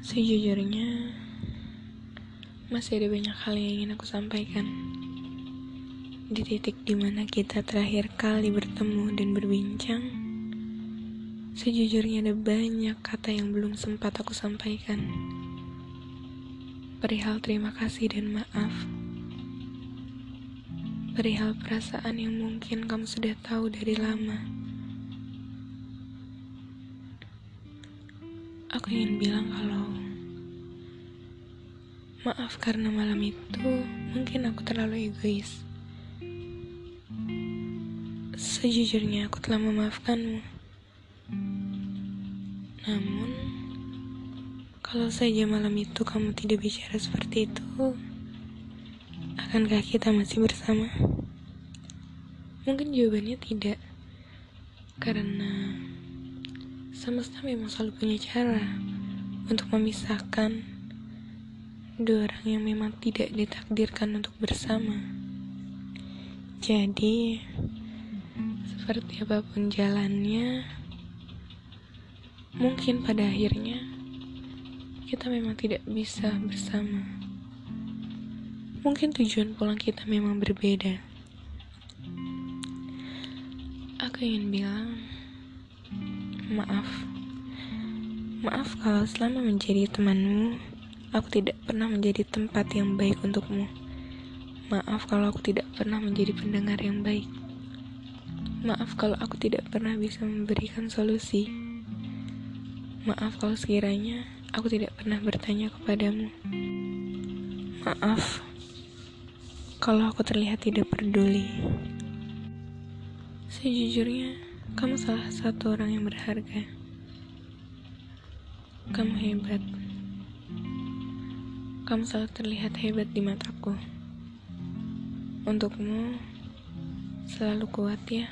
Sejujurnya, masih ada banyak hal yang ingin aku sampaikan. Di titik di mana kita terakhir kali bertemu dan berbincang, sejujurnya ada banyak kata yang belum sempat aku sampaikan. Perihal terima kasih dan maaf. Perihal perasaan yang mungkin kamu sudah tahu dari lama. Aku ingin bilang kalau maaf karena malam itu mungkin aku terlalu egois. Sejujurnya aku telah memaafkanmu. Namun, kalau saja malam itu kamu tidak bicara seperti itu, akankah kita masih bersama? Mungkin jawabannya tidak. Karena semesta memang selalu punya cara untuk memisahkan dua orang yang memang tidak ditakdirkan untuk bersama. Jadi, seperti apa pun jalannya, mungkin pada akhirnya kita memang tidak bisa bersama. Mungkin tujuan pulang kita memang berbeda. Aku ingin bilang, Maaf. Maaf kalau selama menjadi temanmu, aku tidak pernah menjadi tempat yang baik untukmu. Maaf kalau aku tidak pernah menjadi pendengar yang baik. Maaf kalau aku tidak pernah bisa memberikan solusi. Maaf kalau sekiranya aku tidak pernah bertanya kepadamu. Maaf kalau aku terlihat tidak peduli. Sejujurnya, kamu salah satu orang yang berharga. Kamu hebat. Kamu selalu terlihat hebat di mataku. Untukmu, selalu kuat ya.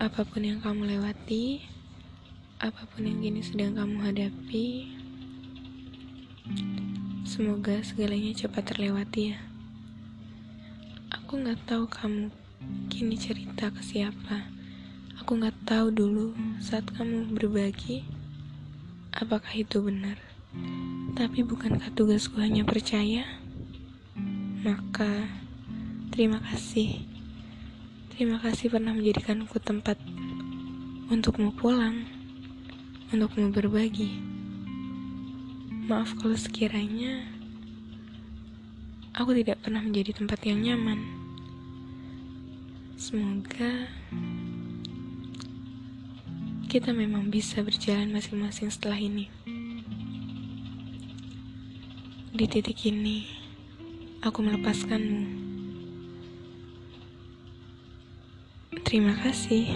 Apa pun yang kamu lewati, apa pun yang kini sedang kamu hadapi, semoga segalanya cepat terlewati ya. Aku nggak tahu kamu kini cerita ke siapa Aku nggak tahu dulu saat kamu berbagi, apakah itu benar. Tapi bukankah tugasku hanya percaya? Maka, terima kasih. Terima kasih pernah menjadikanku tempat untukmu pulang, untukmu berbagi. Maaf kalau sekiranya aku tidak pernah menjadi tempat yang nyaman. Semoga kita memang bisa berjalan masing-masing setelah ini. Di titik ini, aku melepaskanmu. Terima kasih.